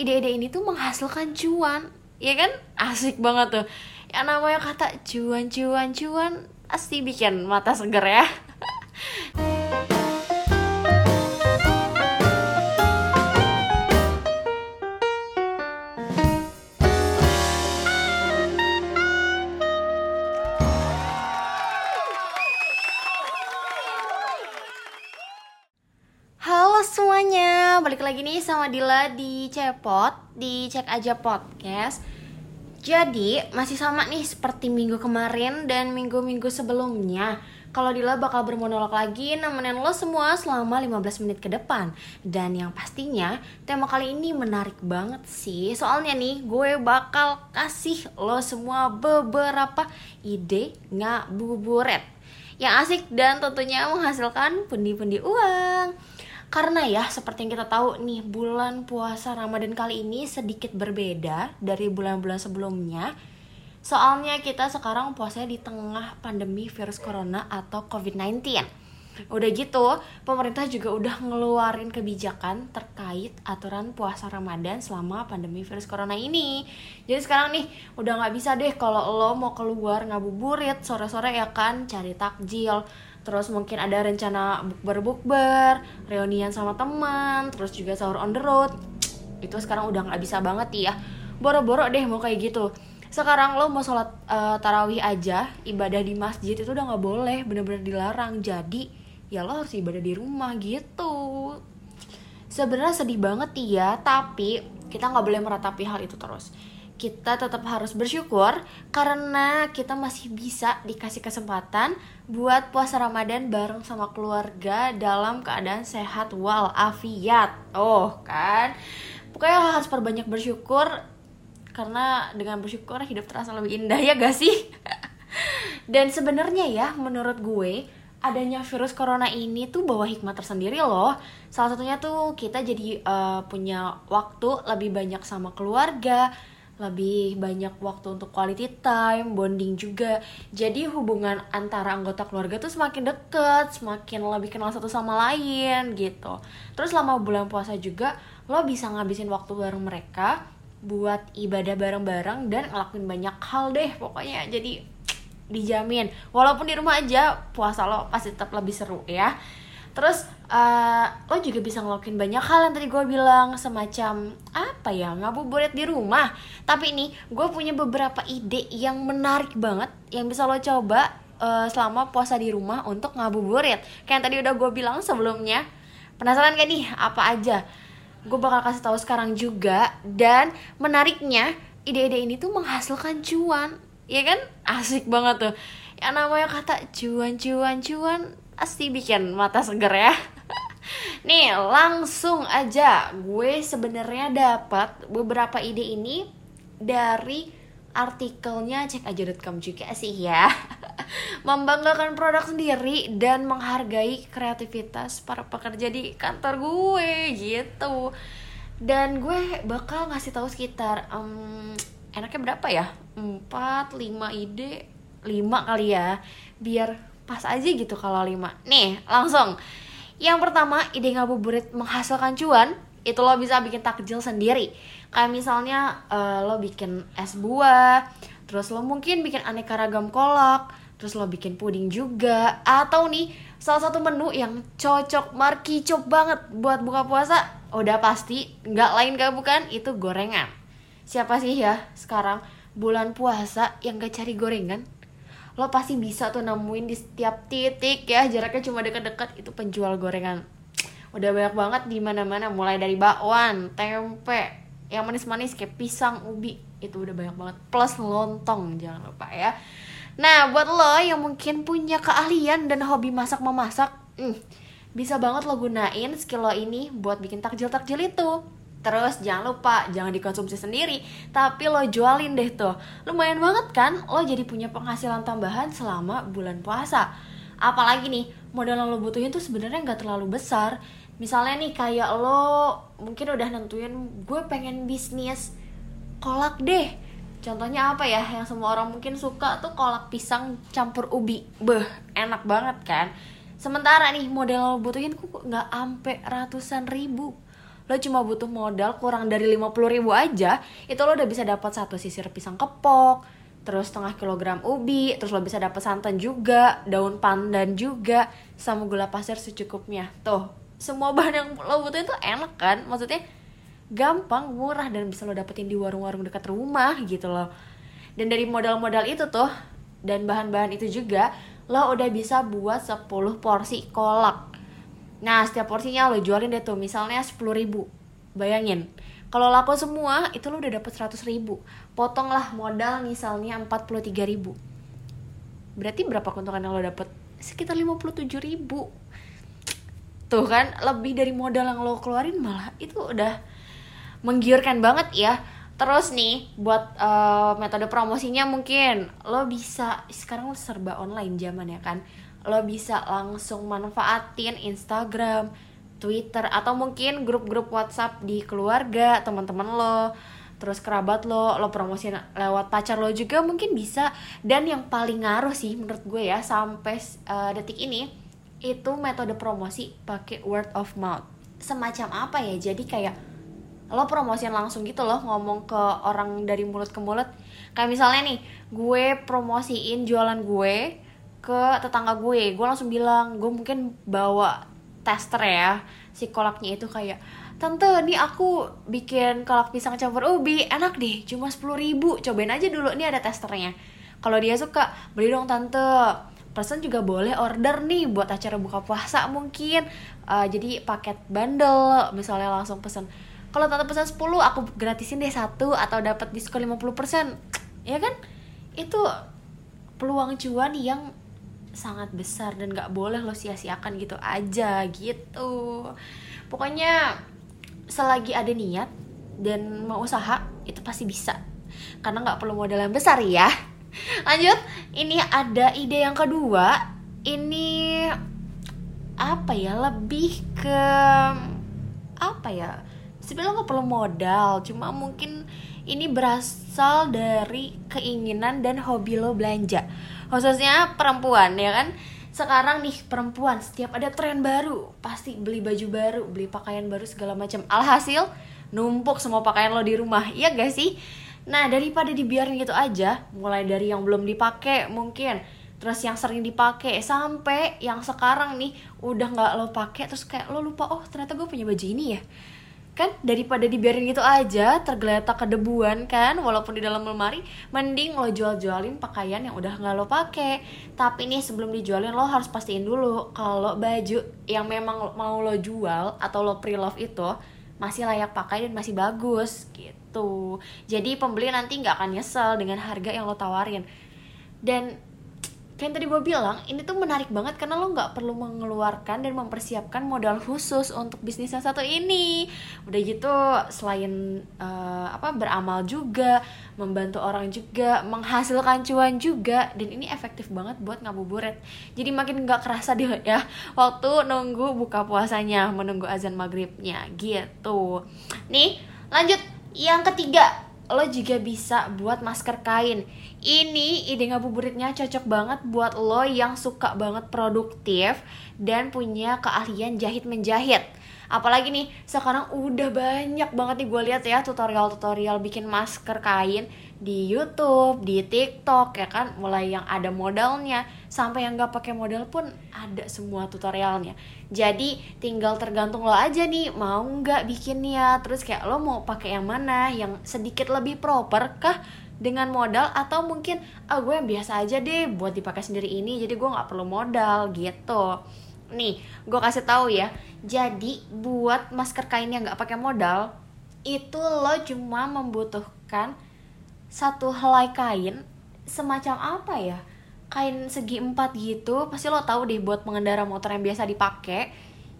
ide-ide ini tuh menghasilkan cuan. Ya kan? Asik banget tuh. Yang namanya kata cuan cuan cuan pasti bikin mata seger ya lagi nih sama Dila di Cepot, di Cek Aja Podcast. Jadi, masih sama nih seperti minggu kemarin dan minggu-minggu sebelumnya. Kalau Dila bakal bermonolog lagi nemenin lo semua selama 15 menit ke depan. Dan yang pastinya, tema kali ini menarik banget sih. Soalnya nih, gue bakal kasih lo semua beberapa ide ngabuburit. Yang asik dan tentunya menghasilkan pundi-pundi uang. Karena ya seperti yang kita tahu nih bulan puasa Ramadan kali ini sedikit berbeda dari bulan-bulan sebelumnya. Soalnya kita sekarang puasanya di tengah pandemi virus corona atau COVID-19. Udah gitu, pemerintah juga udah ngeluarin kebijakan terkait aturan puasa Ramadan selama pandemi virus corona ini. Jadi sekarang nih udah nggak bisa deh kalau lo mau keluar ngabuburit sore-sore ya kan cari takjil. Terus mungkin ada rencana bukber-bukber, reunian sama teman, terus juga sahur on the road. Itu sekarang udah nggak bisa banget ya. Boro-boro deh mau kayak gitu sekarang lo mau sholat uh, tarawih aja ibadah di masjid itu udah nggak boleh bener-bener dilarang jadi ya lo harus ibadah di rumah gitu sebenarnya sedih banget ya tapi kita nggak boleh meratapi hal itu terus kita tetap harus bersyukur karena kita masih bisa dikasih kesempatan buat puasa Ramadan bareng sama keluarga dalam keadaan sehat walafiat. Oh, kan? Pokoknya harus perbanyak bersyukur karena dengan bersyukur hidup terasa lebih indah ya gak sih? Dan sebenarnya ya menurut gue adanya virus corona ini tuh bawa hikmah tersendiri loh. Salah satunya tuh kita jadi uh, punya waktu lebih banyak sama keluarga, lebih banyak waktu untuk quality time, bonding juga. Jadi hubungan antara anggota keluarga tuh semakin deket, semakin lebih kenal satu sama lain gitu. Terus selama bulan puasa juga lo bisa ngabisin waktu bareng mereka buat ibadah bareng-bareng dan ngelakuin banyak hal deh pokoknya jadi dijamin walaupun di rumah aja puasa lo pasti tetap lebih seru ya terus uh, lo juga bisa ngelakuin banyak hal yang tadi gue bilang semacam apa ya ngabuburit di rumah. Tapi ini gue punya beberapa ide yang menarik banget yang bisa lo coba uh, selama puasa di rumah untuk ngabuburit. Kayak yang tadi udah gue bilang sebelumnya. Penasaran gak nih? Apa aja? Gue bakal kasih tahu sekarang juga. Dan menariknya ide-ide ini tuh menghasilkan cuan. Ya kan? Asik banget tuh. Yang namanya kata cuan cuan cuan pasti bikin mata seger ya. Nih langsung aja. Gue sebenarnya dapat beberapa ide ini dari artikelnya cek aja.com juga sih ya. Membanggakan produk sendiri dan menghargai kreativitas para pekerja di kantor gue gitu. Dan gue bakal ngasih tahu sekitar um, enaknya berapa ya? 4, 5 ide 5 kali ya biar pas aja gitu kalau 5 nih langsung. Yang pertama ide ngabuburit menghasilkan cuan itu lo bisa bikin takjil sendiri. Kayak misalnya uh, lo bikin es buah terus lo mungkin bikin aneka ragam kolak terus lo bikin puding juga atau nih salah satu menu yang cocok markicop banget buat buka puasa udah pasti nggak lain gak bukan itu gorengan. Siapa sih ya sekarang bulan puasa yang gak cari gorengan lo pasti bisa tuh nemuin di setiap titik ya jaraknya cuma deket-deket itu penjual gorengan. Udah banyak banget di mana-mana mulai dari bakwan tempe yang manis-manis kayak pisang ubi itu udah banyak banget. Plus lontong jangan lupa ya. Nah, buat lo yang mungkin punya keahlian dan hobi masak memasak, hmm, bisa banget lo gunain skill lo ini buat bikin takjil-takjil itu. Terus jangan lupa, jangan dikonsumsi sendiri, tapi lo jualin deh tuh. Lumayan banget kan, lo jadi punya penghasilan tambahan selama bulan puasa. Apalagi nih, modal yang lo butuhin tuh sebenarnya nggak terlalu besar. Misalnya nih kayak lo mungkin udah nentuin gue pengen bisnis kolak deh Contohnya apa ya yang semua orang mungkin suka tuh kolak pisang campur ubi. Beh, enak banget kan? Sementara nih model lo butuhin kok nggak ampe ratusan ribu. Lo cuma butuh modal kurang dari 50 ribu aja itu lo udah bisa dapat satu sisir pisang kepok terus setengah kilogram ubi terus lo bisa dapat santan juga daun pandan juga sama gula pasir secukupnya. Tuh semua bahan yang lo butuhin tuh enak kan? Maksudnya gampang murah dan bisa lo dapetin di warung-warung dekat rumah gitu loh. Dan dari modal-modal itu tuh dan bahan-bahan itu juga lo udah bisa buat 10 porsi kolak Nah setiap porsinya lo jualin deh tuh misalnya 10 ribu. Bayangin kalau laku semua itu lo udah dapet 100 ribu. Potonglah modal misalnya 43 ribu. Berarti berapa keuntungan yang lo dapet? Sekitar 57 ribu. Tuh kan lebih dari modal yang lo keluarin malah itu udah menggiurkan banget ya. Terus nih buat uh, metode promosinya mungkin lo bisa sekarang lo serba online zaman ya kan lo bisa langsung manfaatin Instagram, Twitter atau mungkin grup-grup WhatsApp di keluarga, teman-teman lo, terus kerabat lo, lo promosiin lewat pacar lo juga mungkin bisa. Dan yang paling ngaruh sih menurut gue ya sampai uh, detik ini itu metode promosi pakai word of mouth. Semacam apa ya? Jadi kayak lo promosiin langsung gitu loh ngomong ke orang dari mulut ke mulut. Kayak misalnya nih, gue promosiin jualan gue ke tetangga gue. Gue langsung bilang gue mungkin bawa tester ya. Si kolaknya itu kayak tante nih aku bikin kolak pisang campur ubi. Enak deh cuma sepuluh ribu. Cobain aja dulu nih ada testernya. Kalau dia suka beli dong tante. Pesan juga boleh order nih buat acara buka puasa mungkin. Uh, jadi paket bundle misalnya langsung pesan kalau tante pesan 10 aku gratisin deh satu atau dapat diskon 50% ya kan? Itu peluang cuan yang sangat besar dan gak boleh lo sia-siakan gitu aja gitu. Pokoknya selagi ada niat dan mau usaha itu pasti bisa. Karena nggak perlu modal yang besar ya. Lanjut ini ada ide yang kedua. Ini apa ya lebih ke apa ya sebenarnya nggak perlu modal cuma mungkin ini berasal dari keinginan dan hobi lo belanja khususnya perempuan ya kan? Sekarang nih perempuan setiap ada tren baru pasti beli baju baru beli pakaian baru segala macam. Alhasil numpuk semua pakaian lo di rumah iya gak sih? Nah daripada dibiarin gitu aja mulai dari yang belum dipakai mungkin terus yang sering dipakai sampai yang sekarang nih udah nggak lo pakai terus kayak lo lupa oh ternyata gue punya baju ini ya kan daripada dibiarin gitu aja tergeletak kedebuan kan walaupun di dalam lemari mending lo jual-jualin pakaian yang udah nggak lo pakai tapi nih sebelum dijualin lo harus pastiin dulu kalau baju yang memang mau lo jual atau lo pre-love itu masih layak pakai dan masih bagus gitu. Jadi pembeli nanti nggak akan nyesel dengan harga yang lo tawarin. Dan kayak tadi gue bilang ini tuh menarik banget karena lo nggak perlu mengeluarkan dan mempersiapkan modal khusus untuk bisnis yang satu ini. Udah gitu selain uh, apa beramal juga membantu orang juga menghasilkan cuan juga dan ini efektif banget buat ngabuburit. Jadi makin nggak kerasa deh ya waktu nunggu buka puasanya menunggu azan maghribnya gitu. Nih lanjut. Yang ketiga lo juga bisa buat masker kain. Ini ide ngabuburitnya cocok banget buat lo yang suka banget produktif dan punya keahlian jahit menjahit. Apalagi nih sekarang udah banyak banget nih gue lihat ya tutorial-tutorial bikin masker kain di YouTube, di TikTok ya kan, mulai yang ada modalnya sampai yang nggak pakai modal pun ada semua tutorialnya. Jadi tinggal tergantung lo aja nih mau nggak bikinnya, terus kayak lo mau pakai yang mana, yang sedikit lebih proper kah dengan modal atau mungkin ah gue yang biasa aja deh buat dipakai sendiri ini, jadi gue nggak perlu modal gitu. Nih, gue kasih tahu ya. Jadi buat masker kain yang nggak pakai modal itu lo cuma membutuhkan satu helai kain semacam apa ya? Kain segi empat gitu pasti lo tahu deh buat pengendara motor yang biasa dipakai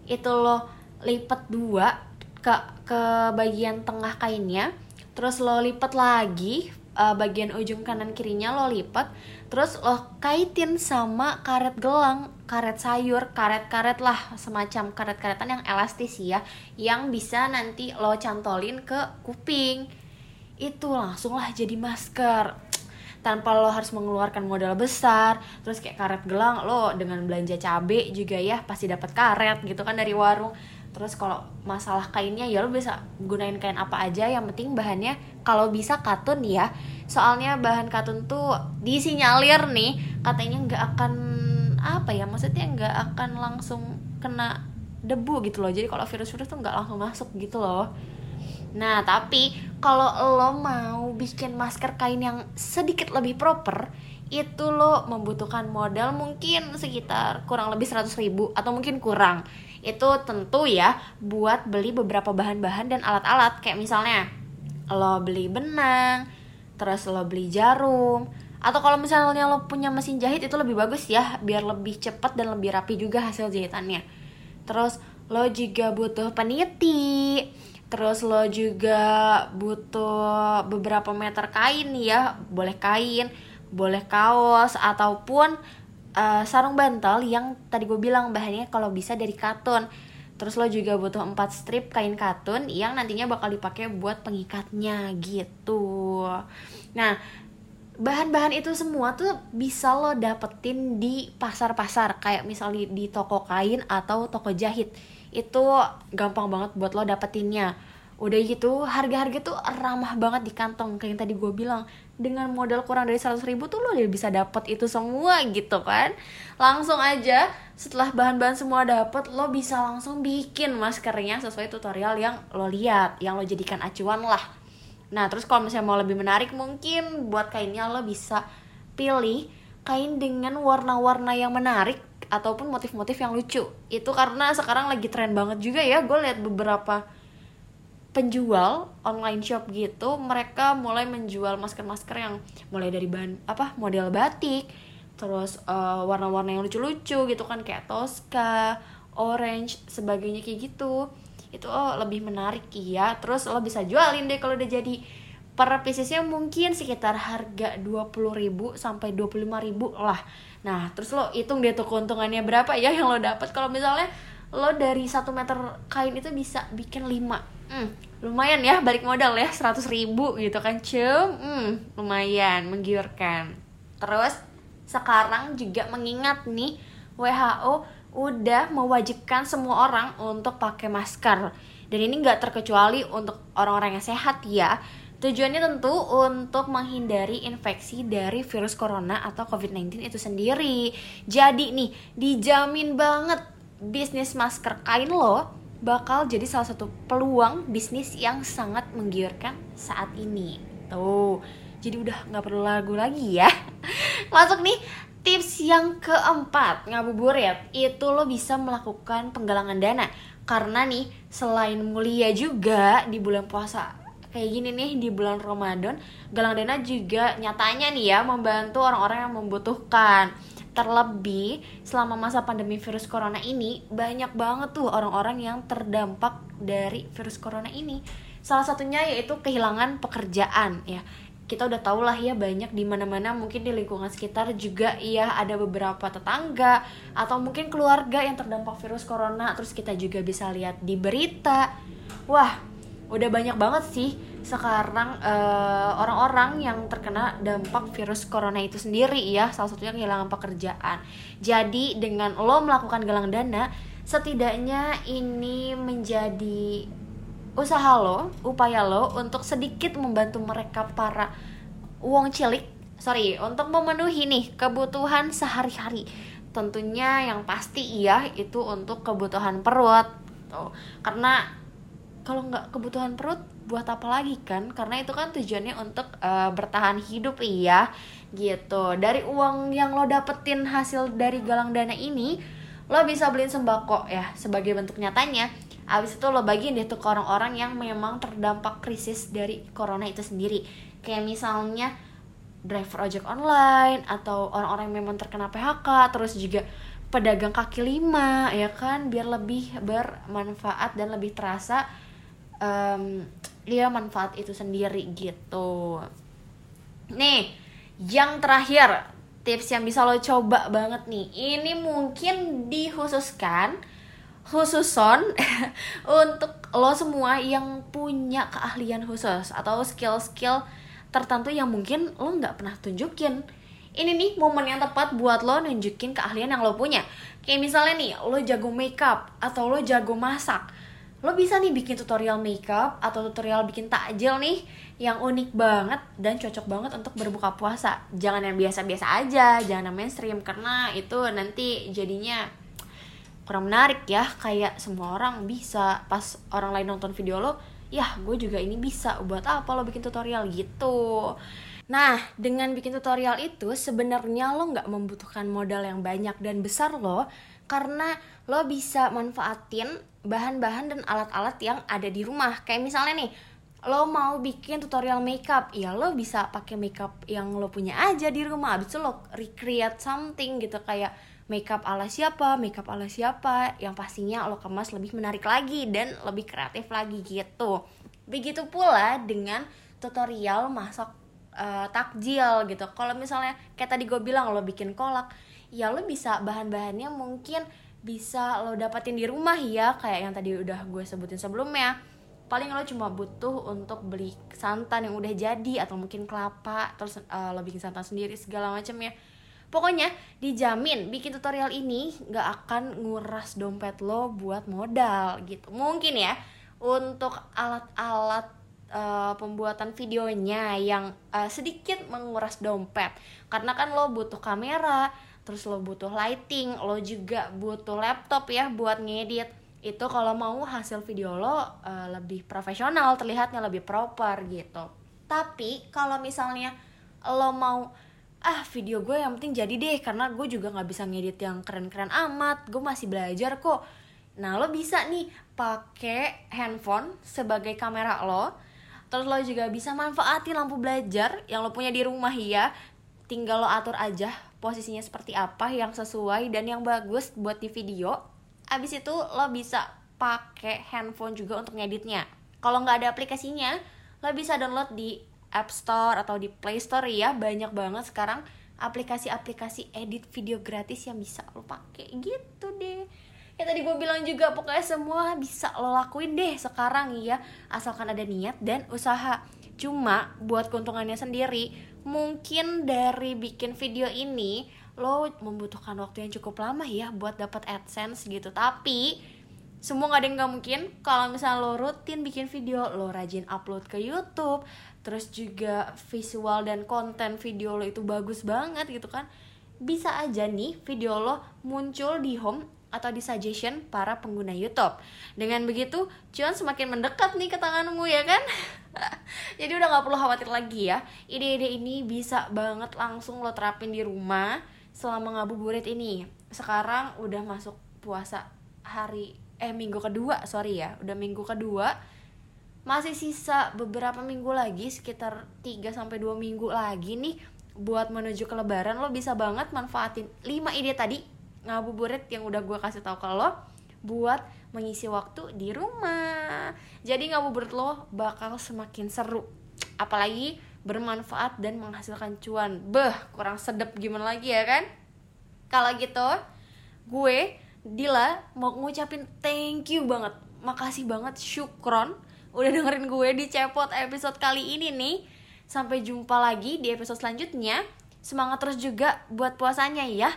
itu lo lipat dua ke ke bagian tengah kainnya terus lo lipat lagi uh, bagian ujung kanan kirinya lo lipat terus lo kaitin sama karet gelang karet sayur karet-karet lah semacam karet-karetan yang elastis ya yang bisa nanti lo cantolin ke kuping itu langsung lah jadi masker. Tanpa lo harus mengeluarkan modal besar terus kayak karet gelang lo dengan belanja cabe juga ya pasti dapat karet gitu kan dari warung. Terus kalau masalah kainnya ya lo bisa gunain kain apa aja yang penting bahannya kalau bisa katun ya. Soalnya bahan katun tuh disinyalir nih katanya nggak akan apa ya maksudnya nggak akan langsung kena debu gitu loh. Jadi kalau virus-virus tuh nggak langsung masuk gitu loh nah tapi kalau lo mau bikin masker kain yang sedikit lebih proper itu lo membutuhkan modal mungkin sekitar kurang lebih 100 ribu atau mungkin kurang. Itu tentu ya buat beli beberapa bahan-bahan dan alat-alat. Kayak misalnya lo beli benang terus lo beli jarum atau kalau misalnya lo punya mesin jahit itu lebih bagus ya biar lebih cepat dan lebih rapi juga hasil jahitannya. Terus lo juga butuh peniti terus lo juga butuh beberapa meter kain ya. Boleh kain boleh kaos ataupun uh, sarung bantal yang tadi gue bilang bahannya kalau bisa dari katun. Terus lo juga butuh 4 strip kain katun yang nantinya bakal dipakai buat pengikatnya gitu. Nah bahan-bahan itu semua tuh bisa lo dapetin di pasar-pasar. Kayak misalnya di toko kain atau toko jahit itu gampang banget buat lo dapetinnya. Udah gitu harga-harga tuh ramah banget di kantong kayak yang tadi gue bilang. Dengan modal kurang dari 100 ribu tuh lo udah bisa dapet itu semua gitu kan. Langsung aja setelah bahan-bahan semua dapet lo bisa langsung bikin maskernya sesuai tutorial yang lo lihat yang lo jadikan acuan lah. Nah terus kalau misalnya mau lebih menarik mungkin buat kainnya lo bisa pilih kain dengan warna-warna yang menarik ataupun motif-motif yang lucu. Itu karena sekarang lagi tren banget juga ya gue lihat beberapa penjual online shop gitu mereka mulai menjual masker-masker yang mulai dari bahan apa model batik terus uh, warna-warna yang lucu-lucu gitu kan kayak Tosca, orange, sebagainya kayak gitu. Itu oh, lebih menarik iya. Terus lo bisa jualin deh kalau udah jadi per piecesnya mungkin sekitar harga 20.000 sampai 25.000 lah. Nah terus lo hitung deh tuh keuntungannya berapa ya yang lo dapat kalau misalnya lo dari satu meter kain itu bisa bikin 5 hmm, lumayan ya balik modal ya 100 ribu gitu kan. Cum hmm, lumayan menggiurkan. Terus sekarang juga mengingat nih WHO udah mewajibkan semua orang untuk pakai masker. Dan ini nggak terkecuali untuk orang-orang yang sehat ya Tujuannya tentu untuk menghindari infeksi dari virus corona atau COVID-19 itu sendiri. Jadi nih, dijamin banget bisnis masker kain lo bakal jadi salah satu peluang bisnis yang sangat menggiurkan saat ini. Tuh, jadi udah nggak perlu lagu lagi ya. Masuk nih tips yang keempat ngabuburit itu lo bisa melakukan penggalangan dana karena nih selain mulia juga di bulan puasa kayak gini nih di bulan Ramadan galang dana juga nyatanya nih ya membantu orang-orang yang membutuhkan Terlebih selama masa pandemi virus corona ini banyak banget tuh orang-orang yang terdampak dari virus corona ini. Salah satunya yaitu kehilangan pekerjaan ya. Kita udah tau lah ya banyak di mana-mana mungkin di lingkungan sekitar juga ya ada beberapa tetangga atau mungkin keluarga yang terdampak virus corona terus kita juga bisa lihat di berita. Wah, udah banyak banget sih sekarang eh, orang-orang yang terkena dampak virus corona itu sendiri ya. Salah satunya kehilangan pekerjaan. Jadi dengan lo melakukan galang dana setidaknya ini menjadi usaha lo upaya lo untuk sedikit membantu mereka para uang cilik. Sorry untuk memenuhi nih kebutuhan sehari-hari. Tentunya yang pasti iya itu untuk kebutuhan perut. Tuh karena kalau nggak kebutuhan perut buat apa lagi kan? Karena itu kan tujuannya untuk uh, bertahan hidup iya gitu. Dari uang yang lo dapetin hasil dari galang dana ini lo bisa beliin sembako ya sebagai bentuk nyatanya. Abis itu lo bagiin deh tuh ke orang-orang yang memang terdampak krisis dari corona itu sendiri. Kayak misalnya driver ojek online atau orang-orang yang memang terkena PHK terus juga pedagang kaki lima ya kan? Biar lebih bermanfaat dan lebih terasa um, dia manfaat itu sendiri gitu. Nih yang terakhir tips yang bisa lo coba banget nih. Ini mungkin dikhususkan khususon untuk lo semua yang punya keahlian khusus atau skill-skill tertentu yang mungkin lo nggak pernah tunjukin. Ini nih momen yang tepat buat lo nunjukin keahlian yang lo punya. Kayak misalnya nih lo jago makeup atau lo jago masak lo bisa nih bikin tutorial makeup atau tutorial bikin takjil nih yang unik banget dan cocok banget untuk berbuka puasa. Jangan yang biasa-biasa aja jangan yang mainstream karena itu nanti jadinya kurang menarik ya. Kayak semua orang bisa pas orang lain nonton video lo ya gue juga ini bisa buat apa lo bikin tutorial? Gitu Nah, dengan bikin tutorial itu sebenarnya lo nggak membutuhkan modal yang banyak dan besar lo karena lo bisa manfaatin bahan-bahan dan alat-alat yang ada di rumah. Kayak misalnya nih, lo mau bikin tutorial makeup, ya lo bisa pakai makeup yang lo punya aja di rumah. Abis itu lo recreate something gitu kayak makeup ala siapa, makeup ala siapa, yang pastinya lo kemas lebih menarik lagi dan lebih kreatif lagi gitu. Begitu pula dengan tutorial masak uh, takjil gitu. Kalau misalnya kayak tadi gue bilang lo bikin kolak ya lo bisa bahan-bahannya mungkin bisa lo dapatin di rumah ya kayak yang tadi udah gue sebutin sebelumnya. Paling lo cuma butuh untuk beli santan yang udah jadi atau mungkin kelapa terus uh, lo bikin santan sendiri segala macam ya. Pokoknya dijamin bikin tutorial ini nggak akan nguras dompet lo buat modal gitu. Mungkin ya untuk alat-alat uh, pembuatan videonya yang uh, sedikit menguras dompet. Karena kan lo butuh kamera terus lo butuh lighting lo juga butuh laptop ya buat ngedit. Itu kalau mau hasil video lo uh, lebih profesional terlihatnya lebih proper gitu. Tapi kalau misalnya lo mau ah video gue yang penting jadi deh karena gue juga nggak bisa ngedit yang keren-keren amat gue masih belajar kok. Nah lo bisa nih pakai handphone sebagai kamera lo terus lo juga bisa manfaatin lampu belajar yang lo punya di rumah ya tinggal lo atur aja posisinya seperti apa yang sesuai dan yang bagus buat di video. Abis itu lo bisa pakai handphone juga untuk ngeditnya. Kalau nggak ada aplikasinya lo bisa download di App Store atau di Play Store ya banyak banget sekarang aplikasi-aplikasi edit video gratis yang bisa lo pakai. Gitu deh ya tadi gue bilang juga pokoknya semua bisa lo lakuin deh sekarang ya asalkan ada niat dan usaha. Cuma buat keuntungannya sendiri mungkin dari bikin video ini lo membutuhkan waktu yang cukup lama ya buat dapat adsense gitu. Tapi semua gak ada yang gak mungkin. Kalau misalnya lo rutin bikin video lo rajin upload ke YouTube terus juga visual dan konten video lo itu bagus banget gitu kan bisa aja nih video lo muncul di home atau di suggestion para pengguna YouTube. Dengan begitu, cuan semakin mendekat nih ke tanganmu ya kan? Jadi udah gak perlu khawatir lagi ya. Ide-ide ini bisa banget langsung lo terapin di rumah selama ngabuburit ini. Sekarang udah masuk puasa hari eh minggu kedua, sorry ya. Udah minggu kedua. Masih sisa beberapa minggu lagi, sekitar 3 sampai 2 minggu lagi nih buat menuju ke lebaran lo bisa banget manfaatin 5 ide tadi ngabuburit yang udah gue kasih tau ke lo buat mengisi waktu di rumah. Jadi ngabuburit lo bakal semakin seru. Apalagi bermanfaat dan menghasilkan cuan. Beh kurang sedep gimana lagi ya kan? Kalau gitu gue Dila mau ngucapin thank you banget. Makasih banget syukron udah dengerin gue di cepot episode kali ini nih. Sampai jumpa lagi di episode selanjutnya. Semangat terus juga buat puasanya ya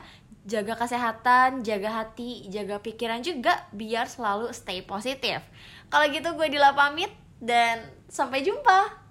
jaga kesehatan, jaga hati, jaga pikiran juga biar selalu stay positif. Kalau gitu gue Dila pamit dan sampai jumpa.